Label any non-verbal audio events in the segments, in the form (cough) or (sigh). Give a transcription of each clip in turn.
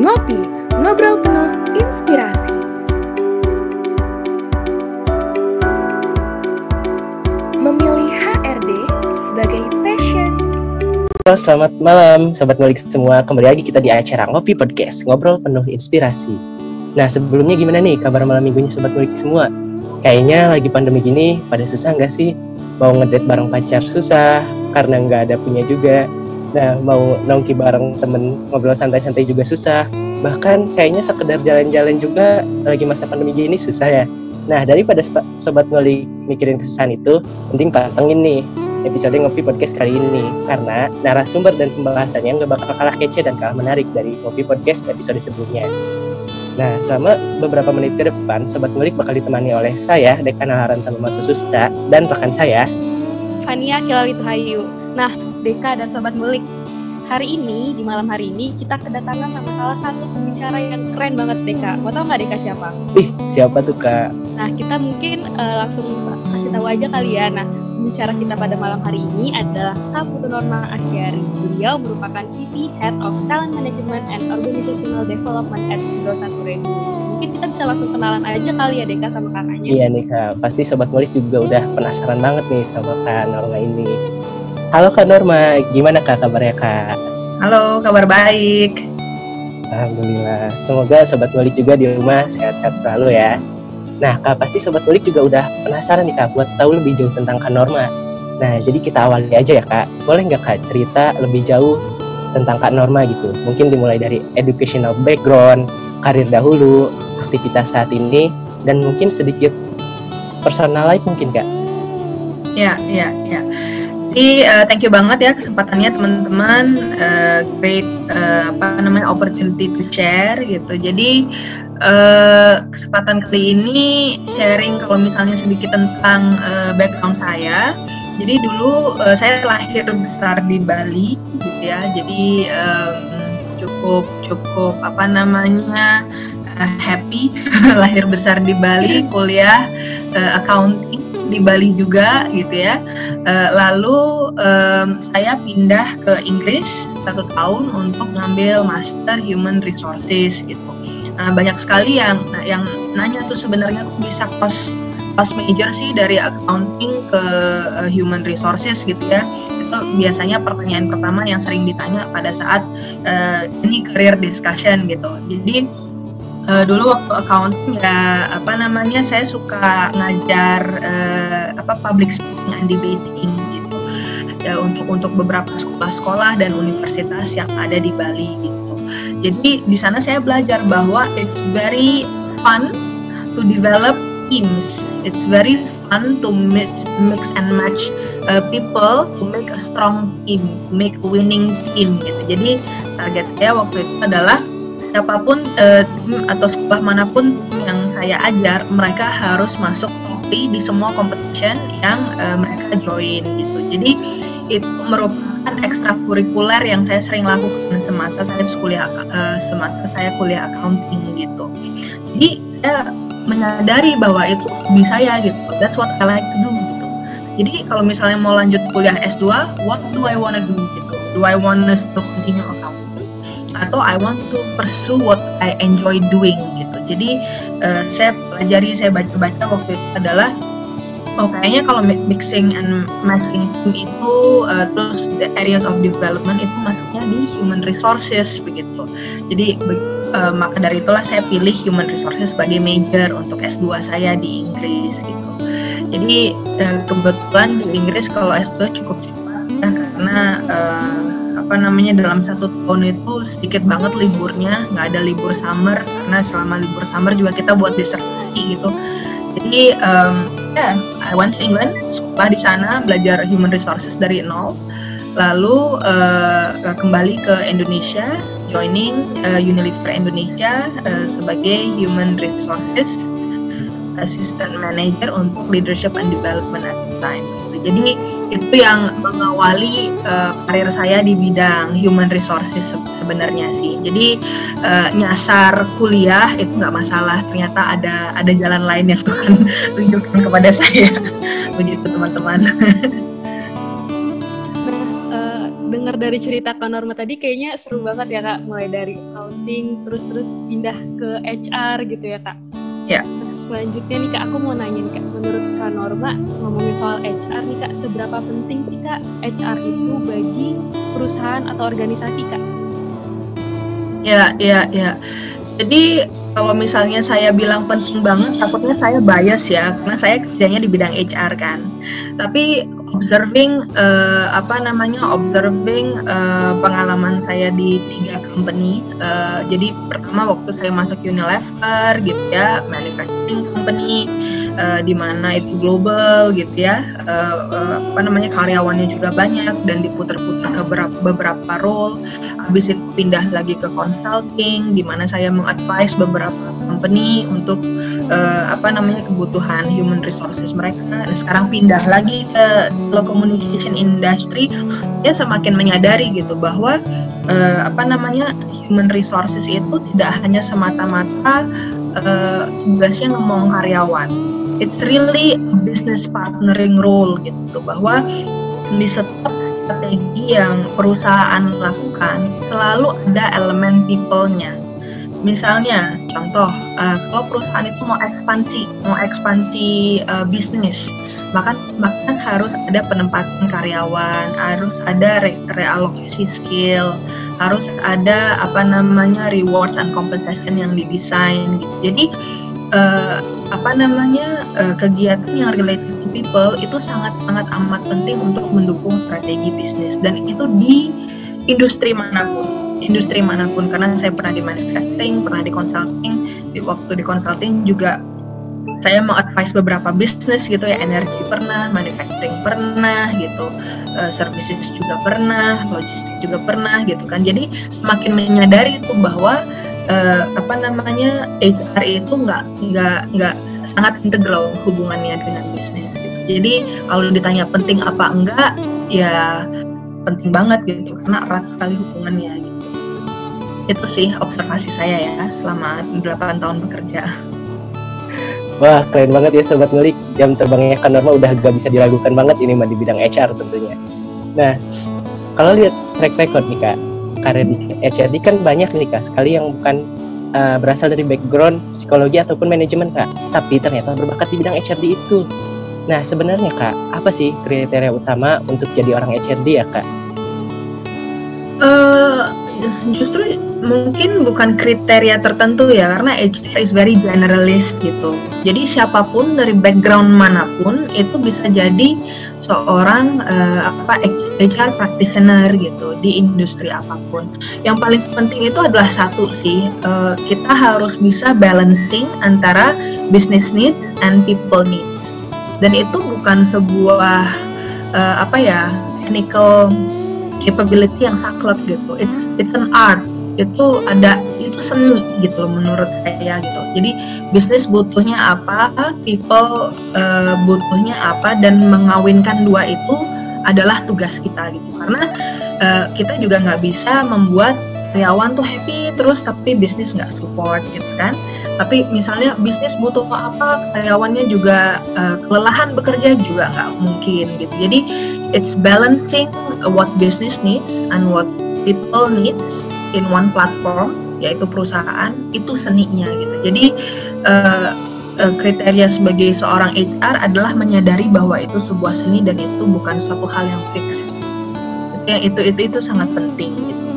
Ngopi, ngobrol penuh inspirasi. Memilih HRD sebagai passion. Halo, selamat malam Sobat Ngulik semua. Kembali lagi kita di acara Ngopi Podcast, ngobrol penuh inspirasi. Nah, sebelumnya gimana nih kabar malam minggunya Sobat Ngulik semua? Kayaknya lagi pandemi gini, pada susah nggak sih? Mau ngedate bareng pacar susah, karena nggak ada punya juga. Nah, mau nongki bareng temen ngobrol santai-santai juga susah. Bahkan kayaknya sekedar jalan-jalan juga lagi masa pandemi gini susah ya. Nah, daripada Sobat Ngulik mikirin kesusahan itu, mending pantengin nih episode Ngopi Podcast kali ini karena narasumber dan pembahasannya nggak bakal kalah kece dan kalah menarik dari Ngopi Podcast episode sebelumnya. Nah, selama beberapa menit ke depan, Sobat Ngulik bakal ditemani oleh saya, Dekan Haran Tanuma Sususta, dan rekan saya, Fania Kilawit Hayu. Nah, Deka dan Sobat Ngulik, hari ini, di malam hari ini, kita kedatangan sama salah satu pembicara yang keren banget, Deka. Mau tau nggak Deka siapa? ih siapa tuh kak? Nah, kita mungkin uh, langsung kasih tahu aja kali ya. Nah, pembicara kita pada malam hari ini adalah Kak Putu Norma Asyari. Beliau merupakan VP Head of Talent Management and Organizational Development at Indosat Radio. Mungkin kita bisa langsung kenalan aja kali ya Deka sama kakaknya. Iya nih kak, pasti Sobat Ngulik juga udah penasaran banget nih sama Kak Norma ini. Halo Kak Norma, gimana Kak kabarnya Kak? Halo, kabar baik. Alhamdulillah. Semoga Sobat Ngulik juga di rumah sehat-sehat selalu ya. Nah, Kak, pasti Sobat Ngulik juga udah penasaran nih Kak buat tahu lebih jauh tentang Kak Norma. Nah, jadi kita awali aja ya Kak. Boleh nggak Kak cerita lebih jauh tentang Kak Norma gitu? Mungkin dimulai dari educational background, karir dahulu, aktivitas saat ini, dan mungkin sedikit personal life mungkin Kak. Ya, ya, ya. Jadi uh, thank you banget ya kesempatannya teman-teman. Uh, great uh, apa namanya opportunity to share gitu. Jadi uh, kesempatan kali ini sharing kalau misalnya sedikit tentang uh, background saya. Jadi dulu uh, saya lahir besar di Bali gitu ya. Jadi um, cukup cukup apa namanya uh, happy (laughs) lahir besar di Bali, kuliah uh, accounting di Bali juga gitu ya. Uh, lalu saya pindah ke Inggris satu tahun untuk ngambil Master Human Resources gitu. Nah banyak sekali yang yang nanya tuh sebenarnya kok bisa pas pas major sih dari accounting ke uh, Human Resources gitu ya. Itu biasanya pertanyaan pertama yang sering ditanya pada saat uh, ini career discussion gitu. Jadi uh, dulu waktu accounting ya apa namanya saya suka ngajar uh, apa public speaking and debating gitu. Ya, untuk untuk beberapa sekolah-sekolah dan universitas yang ada di Bali gitu. Jadi di sana saya belajar bahwa it's very fun to develop teams. It's very fun to mix mix and match uh, people to make a strong team make a winning team gitu. Jadi target saya waktu itu adalah siapa pun uh, atau sekolah mana pun yang saya ajar mereka harus masuk topi di semua competition yang uh, mereka join gitu. Jadi itu merupakan ekstrakurikuler yang saya sering lakukan semasa saya kuliah uh, semasa saya kuliah accounting gitu. Jadi saya menyadari bahwa itu bisa ya gitu. That's what I like to do gitu. Jadi kalau misalnya mau lanjut kuliah S2 what do I wanna do gitu? Do I wanna to continue atau I want to pursue what I enjoy doing gitu. Jadi uh, saya pelajari, saya baca-baca waktu itu adalah oh kayaknya kalau mixing and matching itu uh, terus the areas of development itu masuknya di human resources begitu. Jadi uh, maka dari itulah saya pilih human resources sebagai major untuk S2 saya di Inggris gitu. Jadi uh, kebetulan di Inggris kalau S2 cukup cepat karena uh, apa namanya dalam satu tahun itu sedikit banget liburnya nggak ada libur summer karena selama libur summer juga kita buat disertasi gitu. Jadi um, ya yeah, I went to England sekolah di sana belajar human resources dari nol. Lalu uh, kembali ke Indonesia joining uh, Unilever Indonesia uh, sebagai human resources assistant manager untuk leadership and development at the time. Jadi itu yang mengawali uh, karir saya di bidang human resources sebenarnya sih. Jadi uh, nyasar kuliah itu nggak masalah. Ternyata ada ada jalan lain yang Tuhan (laughs) tunjukkan kepada saya. (laughs) Begitu teman-teman. Nah, uh, dengar dari cerita Kak Norma tadi kayaknya seru banget ya Kak, mulai dari accounting terus terus pindah ke HR gitu ya Kak. Ya. Selanjutnya nih Kak, aku mau nanyain Kak, menurut Kak Norma ngomongin soal HR nih Kak, seberapa penting sih Kak HR itu bagi perusahaan atau organisasi Kak? Ya, ya, ya. Jadi kalau misalnya saya bilang penting banget, takutnya saya bias ya, karena saya kerjanya di bidang HR kan. Tapi observing uh, apa namanya observing uh, pengalaman saya di tiga company. Uh, jadi pertama waktu saya masuk Unilever gitu ya, manufacturing company uh, di mana itu global gitu ya uh, uh, apa namanya karyawannya juga banyak dan diputar-putar ke beberapa, beberapa role habis itu pindah lagi ke consulting di mana saya mengadvise beberapa company untuk uh, apa namanya kebutuhan human resources mereka dan sekarang pindah lagi ke communication industry ya semakin menyadari gitu bahwa uh, apa namanya human resources itu tidak hanya semata-mata uh, tugasnya ngomong karyawan it's really a business partnering role gitu bahwa di setiap strategi yang perusahaan lakukan selalu ada elemen people-nya. Misalnya, contoh, uh, kalau perusahaan itu mau ekspansi, mau ekspansi uh, bisnis, maka bahkan harus ada penempatan karyawan, harus ada re realokasi skill, harus ada apa namanya reward and compensation yang didesain. Gitu. Jadi uh, apa namanya uh, kegiatan yang related to people itu sangat sangat amat penting untuk mendukung strategi bisnis dan itu di industri mana pun industri mana pun karena saya pernah di manufacturing pernah di consulting di waktu di consulting juga saya mengadvise beberapa bisnis gitu ya energi pernah manufacturing pernah gitu uh, services juga pernah logistik juga pernah gitu kan jadi semakin menyadari itu bahwa uh, apa namanya HR itu nggak nggak nggak sangat integral hubungannya dengan bisnis. Gitu. Jadi kalau ditanya penting apa enggak, ya penting banget gitu karena erat sekali hubungannya gitu. Itu sih observasi saya ya selama 8 tahun bekerja. Wah keren banget ya sobat ngulik jam terbangnya kan normal udah gak bisa diragukan banget ini mah di bidang HR tentunya. Nah kalau lihat track record nih kak karir di HRD kan banyak nih kak sekali yang bukan uh, berasal dari background psikologi ataupun manajemen kak tapi ternyata berbakat di bidang HRD itu nah sebenarnya kak apa sih kriteria utama untuk jadi orang HRD ya kak? Uh, justru mungkin bukan kriteria tertentu ya karena HR is very generalist gitu jadi siapa pun dari background mana pun itu bisa jadi seorang uh, apa HR practitioner gitu di industri apa pun. Yang paling penting itu adalah satu sih uh, kita harus bisa balancing antara business needs and people needs. Dan itu bukan sebuah uh, apa ya technical capability yang saklek gitu. It's it's an art. Itu ada itu seni gitu loh menurut saya gitu. Jadi bisnis butuhnya apa, people uh, butuhnya apa dan mengawinkan dua itu adalah tugas kita gitu. Karena uh, kita juga nggak bisa membuat karyawan tuh happy terus tapi bisnis nggak support gitu kan. Tapi misalnya bisnis butuh apa, karyawannya juga uh, kelelahan bekerja juga nggak mungkin gitu. Jadi it's balancing what business needs and what people needs in one platform yaitu perusahaan itu seninya gitu. Jadi uh, uh, kriteria sebagai seorang HR adalah menyadari bahwa itu sebuah seni dan itu bukan satu hal yang fix. Yang itu itu itu sangat penting gitu.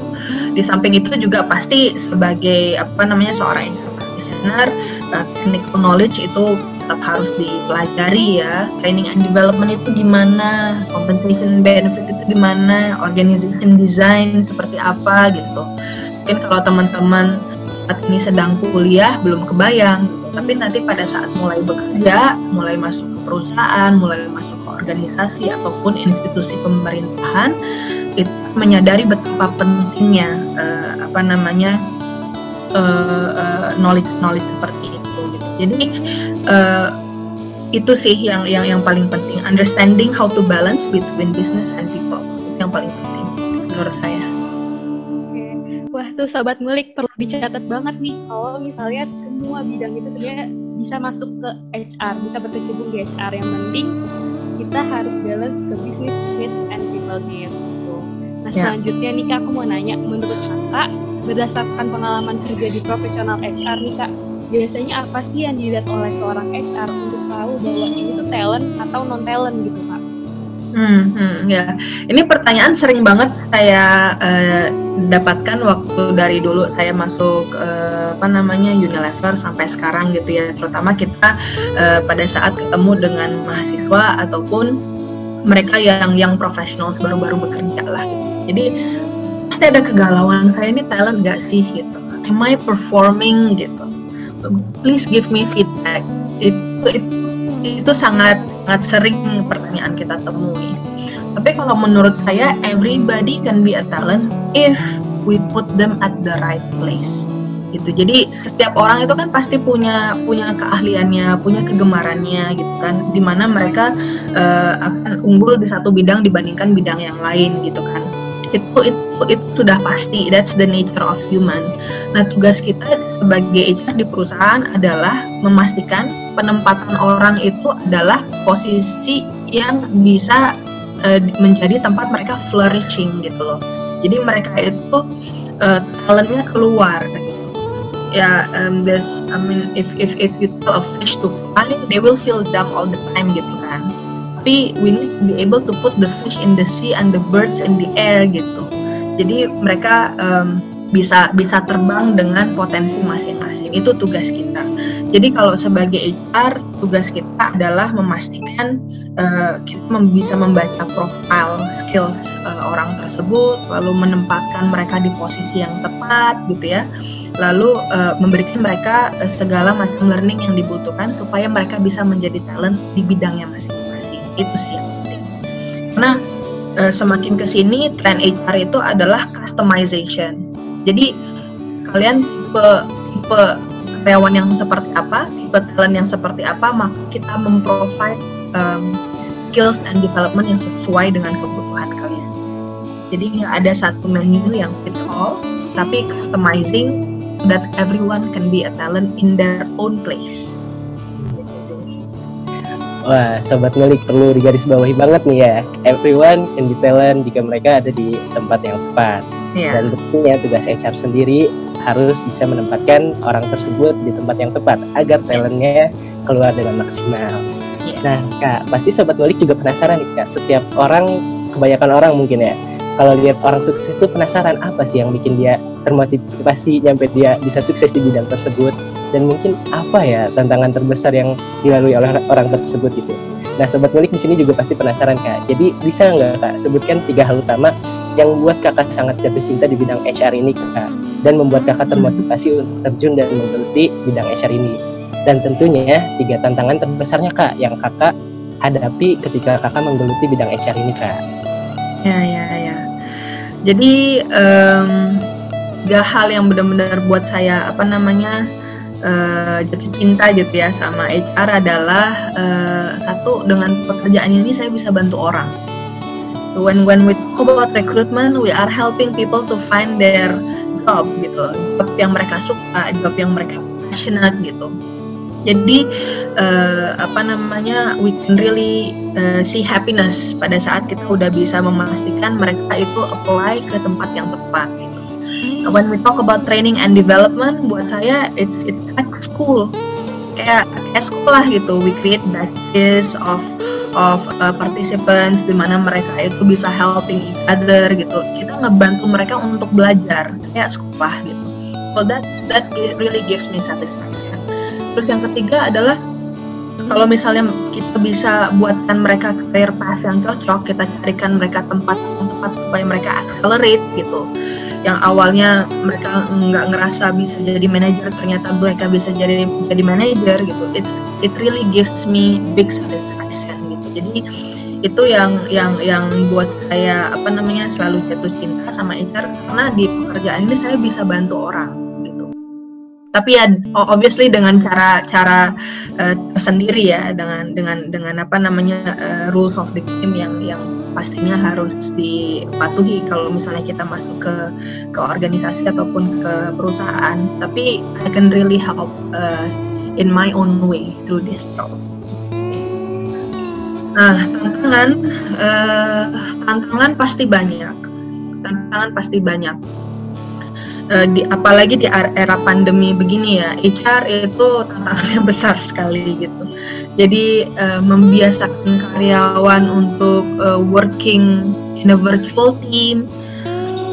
Di samping itu juga pasti sebagai apa namanya seorang practitioner, uh, technical knowledge itu tetap harus dipelajari ya. Training and development itu gimana, compensation benefit itu gimana, organization design seperti apa gitu. Mungkin kalau teman-teman saat ini sedang kuliah belum kebayang. Tapi nanti pada saat mulai bekerja mulai masuk ke perusahaan mulai masuk ke organisasi ataupun institusi pemerintahan itu menyadari betapa pentingnya uh, apa namanya uh, uh, knowledge knowledge seperti itu gitu. jadi uh, itu sih yang yang yang paling penting. Understanding how to balance between business and yang paling penting menurut saya tuh sobat ngulik perlu dicatat banget nih kalau misalnya semua bidang itu sebenarnya bisa masuk ke HR, bisa berkecimpung di HR yang penting kita harus balance ke business needs and people needs gitu. Nah Ya. selanjutnya nih kak, aku mau nanya, menurut kakak berdasarkan pengalaman kerja di profesional HR nih kak, biasanya apa sih yang dilihat oleh seorang HR untuk tahu bahwa ini tuh talent atau non talent gitu kak? Hmm, hmm, ya. Ini pertanyaan sering banget saya eh, dapatkan waktu dari dulu saya masuk eh, apa namanya Unilever sampai sekarang gitu ya. Terutama kita eh, pada saat ketemu dengan mahasiswa ataupun mereka yang yang profesional baru-baru bekerja lah. Jadi pasti ada kegalauan saya ini talent gak sih gitu. Am I performing gitu? Please give me feedback. Itu itu, itu sangat sangat sering pertanyaan kita temui. Tapi kalau menurut saya everybody can be a talent if we put them at the right place. Gitu. Jadi setiap orang itu kan pasti punya punya keahliannya, punya kegemarannya gitu kan. Di mana mereka eh, akan unggul di satu bidang dibandingkan bidang yang lain gitu kan. Itu itu itu sudah pasti. That's the nature of human. Nah, tugas kita sebagai HR di perusahaan adalah memastikan penempatan orang itu adalah posisi yang bisa uh, menjadi tempat mereka flourishing gitu loh. Jadi mereka itu uh, talentnya keluar. Gitu. Ya, um, there's, I mean, if if if you tell a fish to fly, they will feel dumb all the time gitu kan. Tapi we need to be able to put the fish in the sea and the birds in the air gitu. Jadi mereka um, bisa bisa terbang dengan potensi masing-masing. Itu tugas kita. Jadi kalau sebagai HR tugas kita adalah memastikan uh, kita bisa membaca profil skills uh, orang tersebut, lalu menempatkan mereka di posisi yang tepat gitu ya, lalu uh, memberikan mereka segala macam learning yang dibutuhkan supaya mereka bisa menjadi talent di bidangnya masing-masing. Itu sih yang penting. Karena uh, semakin ke sini tren HR itu adalah customization. Jadi kalian tipe tipe karyawan yang seperti apa, tipe talent yang seperti apa, maka kita memprovide um, skills and development yang sesuai dengan kebutuhan kalian. Jadi nggak ada satu menu yang fit all, tapi customizing that everyone can be a talent in their own place. Wah, sobat ngulik perlu digarisbawahi banget nih ya. Everyone can be talent jika mereka ada di tempat yang tepat. Iya. Dan tentunya tugas HR sendiri harus bisa menempatkan orang tersebut di tempat yang tepat agar talentnya keluar dengan maksimal. Iya. Nah, Kak, pasti sobat ngulik juga penasaran nih Kak. Setiap orang, kebanyakan orang mungkin ya, kalau lihat orang sukses itu penasaran apa sih yang bikin dia termotivasi nyampe dia bisa sukses di bidang tersebut dan mungkin apa ya tantangan terbesar yang dilalui oleh orang tersebut gitu. Nah, sobat ngulik di sini juga pasti penasaran kak. Jadi bisa nggak kak sebutkan tiga hal utama yang membuat kakak sangat jatuh cinta di bidang HR ini kak dan membuat kakak termotivasi untuk terjun dan menggeluti bidang HR ini. Dan tentunya tiga tantangan terbesarnya kak yang kakak hadapi ketika kakak menggeluti bidang HR ini kak. Ya, ya, ya. Jadi um, tiga hal yang benar-benar buat saya apa namanya uh, jatuh cinta gitu ya sama HR adalah uh, satu dengan pekerjaan ini saya bisa bantu orang. When when we talk about recruitment, we are helping people to find their job gitu, job yang mereka suka, job yang mereka passionate gitu. Jadi uh, apa namanya we can really uh, see happiness pada saat kita udah bisa memastikan mereka itu apply ke tempat yang tepat gitu. When we talk about training and development, buat saya it's it's like school kayak kayak sekolah gitu. We create batches of of uh, participants di mana mereka itu bisa helping each other gitu. Kita ngebantu mereka untuk belajar kayak sekolah gitu. So that that really gives me satisfaction. Terus yang ketiga adalah kalau misalnya kita bisa buatkan mereka career path yang cocok, kita carikan mereka tempat yang tepat supaya mereka accelerate gitu. Yang awalnya mereka nggak ngerasa bisa jadi manajer, ternyata mereka bisa jadi jadi manajer gitu. It's it really gives me big satisfaction. Jadi itu yang yang yang buat saya apa namanya selalu jatuh cinta sama HR karena di pekerjaan ini saya bisa bantu orang tapi ya obviously dengan cara cara uh, sendiri ya dengan dengan dengan apa namanya uh, rules of the game yang yang pastinya harus dipatuhi kalau misalnya kita masuk ke ke organisasi ataupun ke perusahaan tapi I can really help uh, in my own way through this job. Nah tantangan uh, tantangan pasti banyak. Tantangan pasti banyak. Uh, di apalagi di era pandemi begini ya HR itu tantangannya besar sekali gitu. Jadi uh, membiasakan karyawan untuk uh, working in a virtual team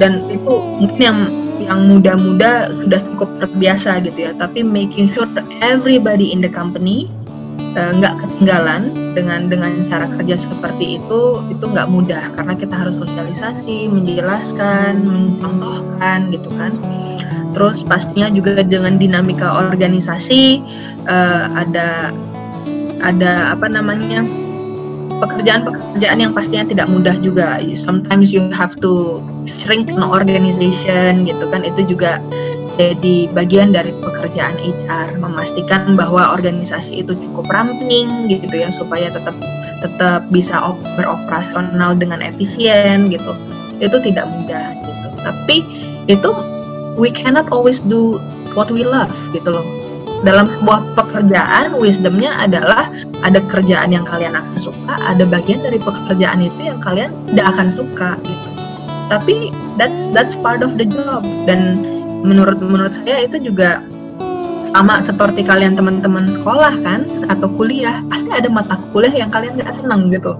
dan itu mungkin yang yang muda-muda sudah cukup terbiasa gitu ya. Tapi making sure everybody in the company nggak uh, ketinggalan dengan dengan cara kerja seperti itu itu nggak mudah. Karena kita harus sosialisasi menjelaskan mencontohkan gitu kan. Terus pastinya juga dengan dinamika organisasi uh, ada ada apa namanya pekerjaan-pekerjaan yang pastinya tidak mudah juga. Sometimes you have to shrink an organization gitu kan. Itu juga jadi bagian dari pekerjaan HR memastikan bahwa organisasi itu cukup ramping gitu ya supaya tetap tetap bisa beroperasional dengan efisien gitu. Itu tidak mudah gitu. Tapi itu we cannot always do what we love gitu loh. Dalam sebuah pekerjaan wisdomnya adalah ada kerjaan yang kalian akan suka ada bagian dari pekerjaan itu yang kalian tidak akan suka gitu. Tapi that's that's part of the job. Dan menurut menurut saya itu juga sama seperti kalian teman-teman sekolah kan atau kuliah pasti ada mata kuliah yang kalian nggak senang gitu.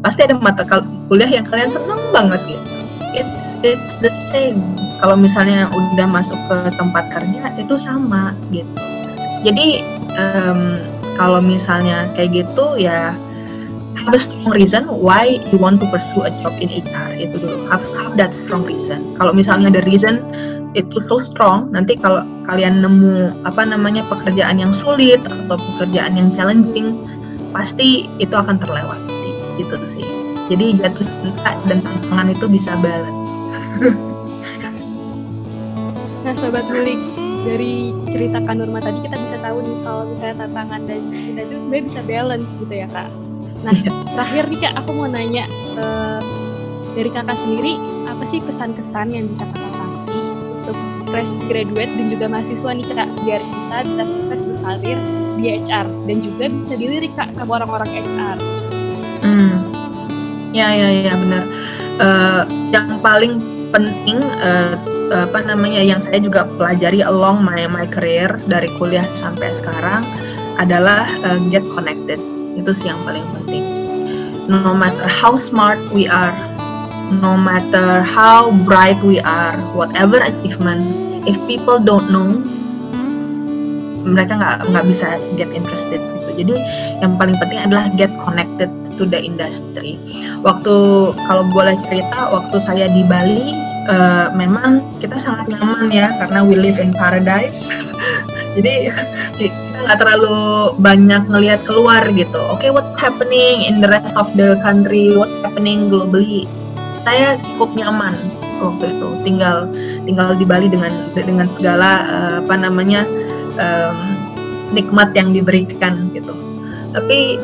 Pasti ada mata kuliah yang kalian senang banget gitu. It, it's the same. Kalau misalnya udah masuk ke tempat kerja itu sama gitu. Jadi um, kalau misalnya kayak gitu ya have a strong reason why you want to pursue a job in HR itu dulu. Have have that strong reason. Kalau misalnya ada reason itu so strong nanti kalau kalian nemu apa namanya pekerjaan yang sulit atau pekerjaan yang challenging pasti itu akan terlewati gitu sih jadi jatuh cinta dan tantangan itu bisa balance (laughs) nah sobat guling dari cerita Kak Nurma tadi kita bisa tahu nih kalau misalnya tantangan dan kita itu sebenarnya bisa balance gitu ya kak. Nah iya. terakhir nih kak aku mau nanya uh, dari kakak sendiri apa sih kesan-kesan yang bisa kakak fresh graduate dan juga mahasiswa nih kak biar kita bisa sukses berkarir di HR dan juga bisa dilirik kak sama orang-orang HR. Hmm, ya ya ya benar. Uh, yang paling penting uh, apa namanya yang saya juga pelajari along my my career dari kuliah sampai sekarang adalah uh, get connected itu sih yang paling penting no matter how smart we are no matter how bright we are whatever achievement if people don't know mereka nggak nggak bisa get interested gitu jadi yang paling penting adalah get connected to the industry waktu kalau boleh cerita waktu saya di Bali uh, memang kita sangat nyaman ya karena we live in paradise. (laughs) Jadi kita nggak terlalu banyak ngelihat keluar gitu. Oke, okay, what's happening in the rest of the country? What's happening globally? Saya cukup nyaman waktu itu tinggal tinggal di Bali dengan dengan segala uh, apa namanya um, nikmat yang diberikan gitu. Tapi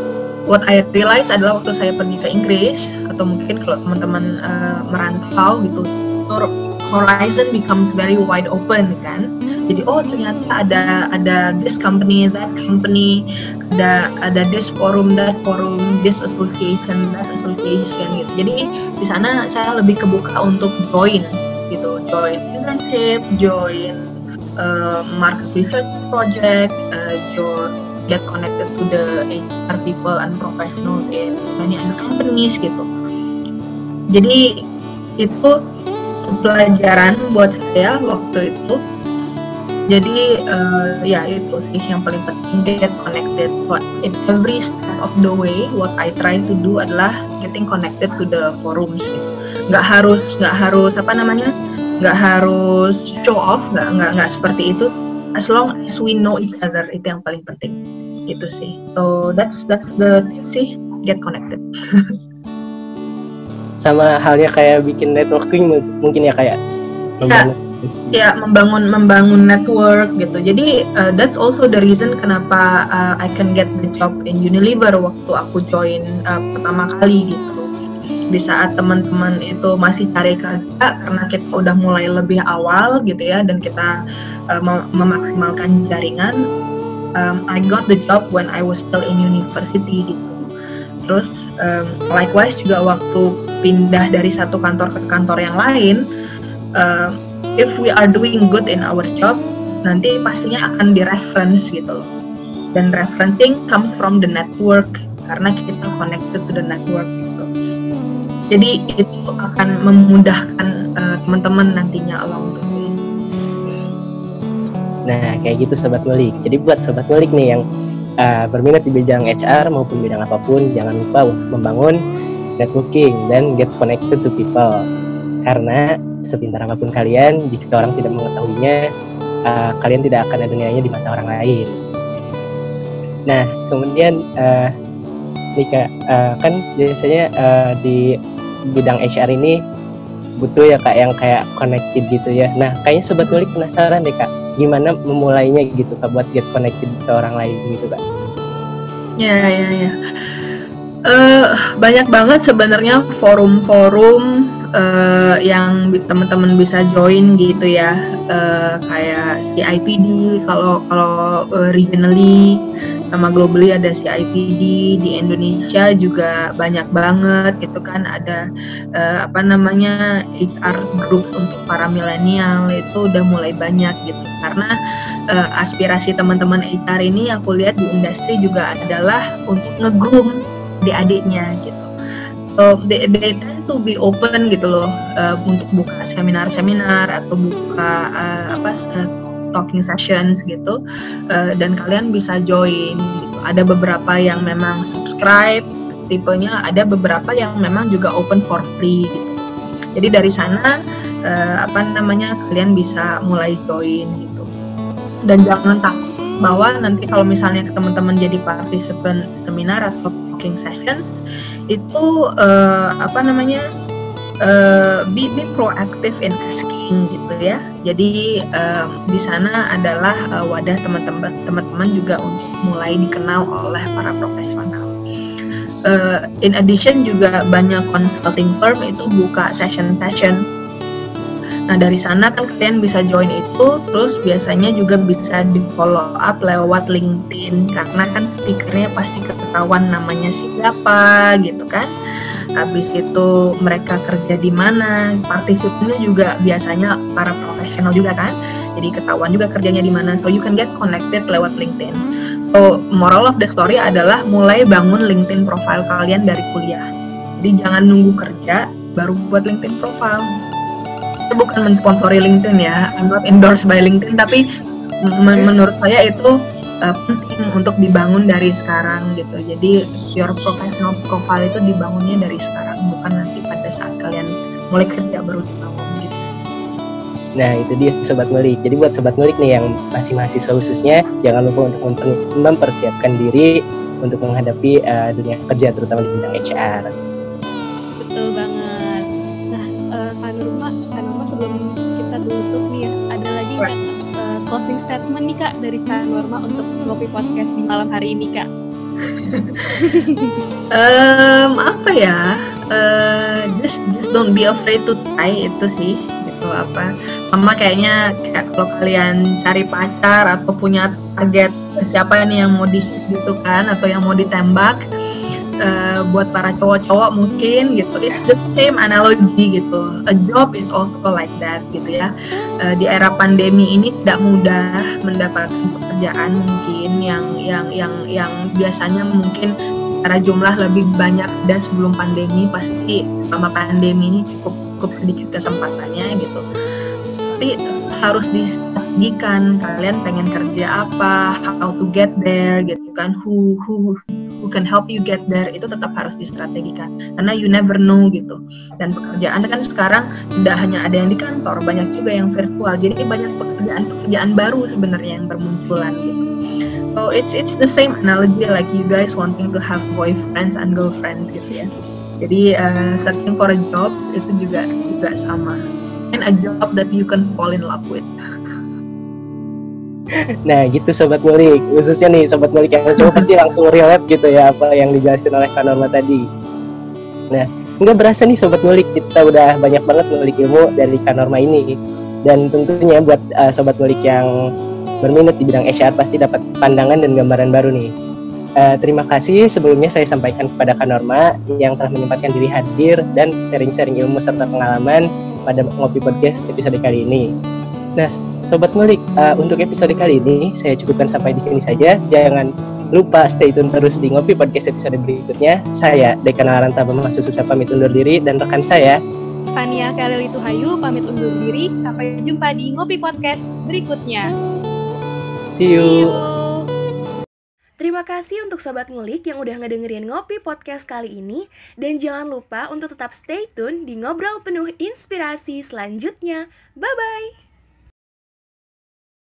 what I realize adalah waktu saya pergi ke Inggris atau mungkin kalau teman-teman uh, merantau gitu horizon becomes very wide open kan jadi oh ternyata ada ada this company that company ada ada this forum that forum this association that association gitu. Jadi di sana saya lebih kebuka untuk join gitu join internship join uh, market research project uh, join get connected to the HR people and professionals in many other companies gitu. Jadi itu pelajaran buat saya waktu itu jadi uh, ya itu sih yang paling penting get connected. What in every step of the way what I try to do adalah getting connected to the forums nggak harus nggak harus apa namanya nggak harus show off nggak nggak nggak seperti itu. As long as we know each other itu yang paling penting. Itu sih. So that's that's the thing sih get connected. (laughs) Sama halnya kayak bikin networking mungkin ya kayak? Ya, ya membangun membangun network gitu. Jadi uh, that's also the reason kenapa uh, I can get the job in Unilever waktu aku join uh, pertama kali gitu. Di saat teman-teman itu masih cari kerja karena kita udah mulai lebih awal gitu ya dan kita uh, mem memaksimalkan jaringan um, I got the job when I was still in university gitu. Terus um, likewise juga waktu pindah dari satu kantor ke kantor yang lain, uh, if we are doing good in our job, nanti pastinya akan di reference gitu loh. Dan referencing come from the network karena kita connected to the network gitu. Jadi itu akan memudahkan uh, teman-teman nantinya along the way. Nah, kayak gitu sobat ngulik. Jadi buat sobat ngulik nih yang uh, berminat di bidang HR maupun bidang apa pun, jangan lupa membangun networking dan get connected to people. Karena sepintar apa pun kalian, jika orang tidak mengetahuinya, uh, kalian tidak akan ada nilainya di mata orang lain. Nah, kemudian uh, nih kak, uh, kan biasanya uh, di bidang HR ini butuh ya kak yang kayak connected gitu ya. Nah, kayaknya sobat ngulik penasaran deh kak, gimana memulainya gitu kak buat get connected ke orang lain gitu kak? Ya ya ya. Uh, banyak banget sebenarnya forum-forum uh, yang teman-teman bisa join gitu ya, uh, kayak CIPD kalau kalau uh, regionally sama globally ada CIPD di Indonesia juga banyak banget gitu kan. Ada uh, apa namanya HR group untuk para milenial. Itu udah mulai banyak gitu. Karena uh, aspirasi teman-teman HR ini aku lihat di industri juga adalah untuk ngegroom di adiknya gitu so they, they tend to be open gitu loh uh, untuk buka seminar-seminar atau buka uh, apa talking sessions gitu uh, dan kalian bisa join gitu. Ada beberapa yang memang subscribe tipenya, ada beberapa yang memang juga open for free gitu. Jadi dari sana uh, apa namanya kalian bisa mulai join gitu. Dan jangan takut bahwa nanti kalau misalnya teman-teman jadi participant seminar atau talking sessions itu uh, apa namanya uh, be be proactive in asking gitu ya. Jadi um, di sana adalah uh, wadah teman-teman teman-teman juga untuk mulai dikenal oleh para profesional. Uh, in addition juga banyak consulting firm itu buka session-session. Nah dari sana kan kalian bisa join itu, terus biasanya juga bisa di follow up lewat LinkedIn karena kan speakernya pasti ketahuan namanya siapa gitu kan. Habis itu mereka kerja di mana partisipannya juga biasanya para profesional juga kan jadi ketahuan juga kerjanya di mana. So you can get connected lewat LinkedIn. So moral of the story adalah mulai bangun LinkedIn profile kalian dari kuliah. Jadi jangan nunggu kerja baru buat LinkedIn profile itu bukan mensponsori LinkedIn ya I'm not endorsed by LinkedIn tapi men menurut saya itu uh, penting untuk dibangun dari sekarang gitu. Jadi your professional profile itu dibangunnya dari sekarang, bukan nanti pada saat kalian mulai kerja baru dibangun gitu. Nah itu dia sobat ngulik. Jadi buat sobat ngulik nih yang masih mahasiswa khususnya, jangan lupa untuk mempersiapkan diri untuk menghadapi uh, dunia kerja terutama di bidang HR. Betul banget. Nah, uh, Kak Nurma, Kak sebelum kita tutup nih ya, ada lagi kan closing statement nih kak dari Kak Norma untuk ngopi podcast di malam hari ini kak? (laughs) um, apa ya? Uh, just just don't be afraid to try itu sih gitu apa sama kayaknya kayak kalau kalian cari pacar atau punya target siapa nih yang mau di gitu kan atau yang mau ditembak uh, buat para cowok-cowok mungkin gitu. It's the same analogy gitu. A job is also like that gitu ya. Uh, di era pandemi ini tidak mudah mendapatkan pekerjaan mungkin yang yang yang yang biasanya mungkin secara jumlah lebih banyak dan sebelum pandemi pasti selama pandemi ini cukup cukup sedikit kesempatannya gitu. Tapi harus distrategikan kalian pengen kerja apa how to get there gitu kan. Who who who can help you get there itu tetap harus distrategikan. Karena you never know gitu. Dan pekerjaan kan sekarang tidak hanya ada yang di kantor banyak juga yang virtual. Jadi banyak pekerjaan-pekerjaan baru sebenarnya yang bermunculan gitu. So it's it's the same analogy like you guys wanting to have boyfriend and girlfriend gitu ya. Jadi uh, searching for a job itu juga juga sama. And a job that you can fall in love with Nah gitu sobat ngulik, khususnya nih sobat ngulik yang coba pasti langsung relate gitu ya apa yang dijelasin oleh Kak Norma tadi. Nah nggak berasa nih sobat ngulik kita udah banyak banget ngulik ilmu dari Kak Norma ini dan tentunya buat uh, sobat ngulik yang berminat di bidang HR pasti dapat pandangan dan gambaran baru nih. Uh, terima kasih sebelumnya saya sampaikan kepada Kak Norma yang telah menyempatkan diri hadir dan sharing-sharing ilmu serta pengalaman pada Ngopi Podcast episode kali ini. Nah, Sobat Ngulik, uh, untuk episode kali ini saya cukupkan sampai di sini saja. Jangan lupa stay tune terus di Ngopi Podcast episode berikutnya. Saya, Dekan Aranta Bambang Sususa pamit undur diri dan rekan saya, Fania Kalil Hayu pamit undur diri. Sampai jumpa di Ngopi Podcast berikutnya. See you. See you. Terima kasih untuk Sobat Ngulik yang udah ngedengerin Ngopi Podcast kali ini. Dan jangan lupa untuk tetap stay tune di Ngobrol Penuh Inspirasi selanjutnya. Bye-bye!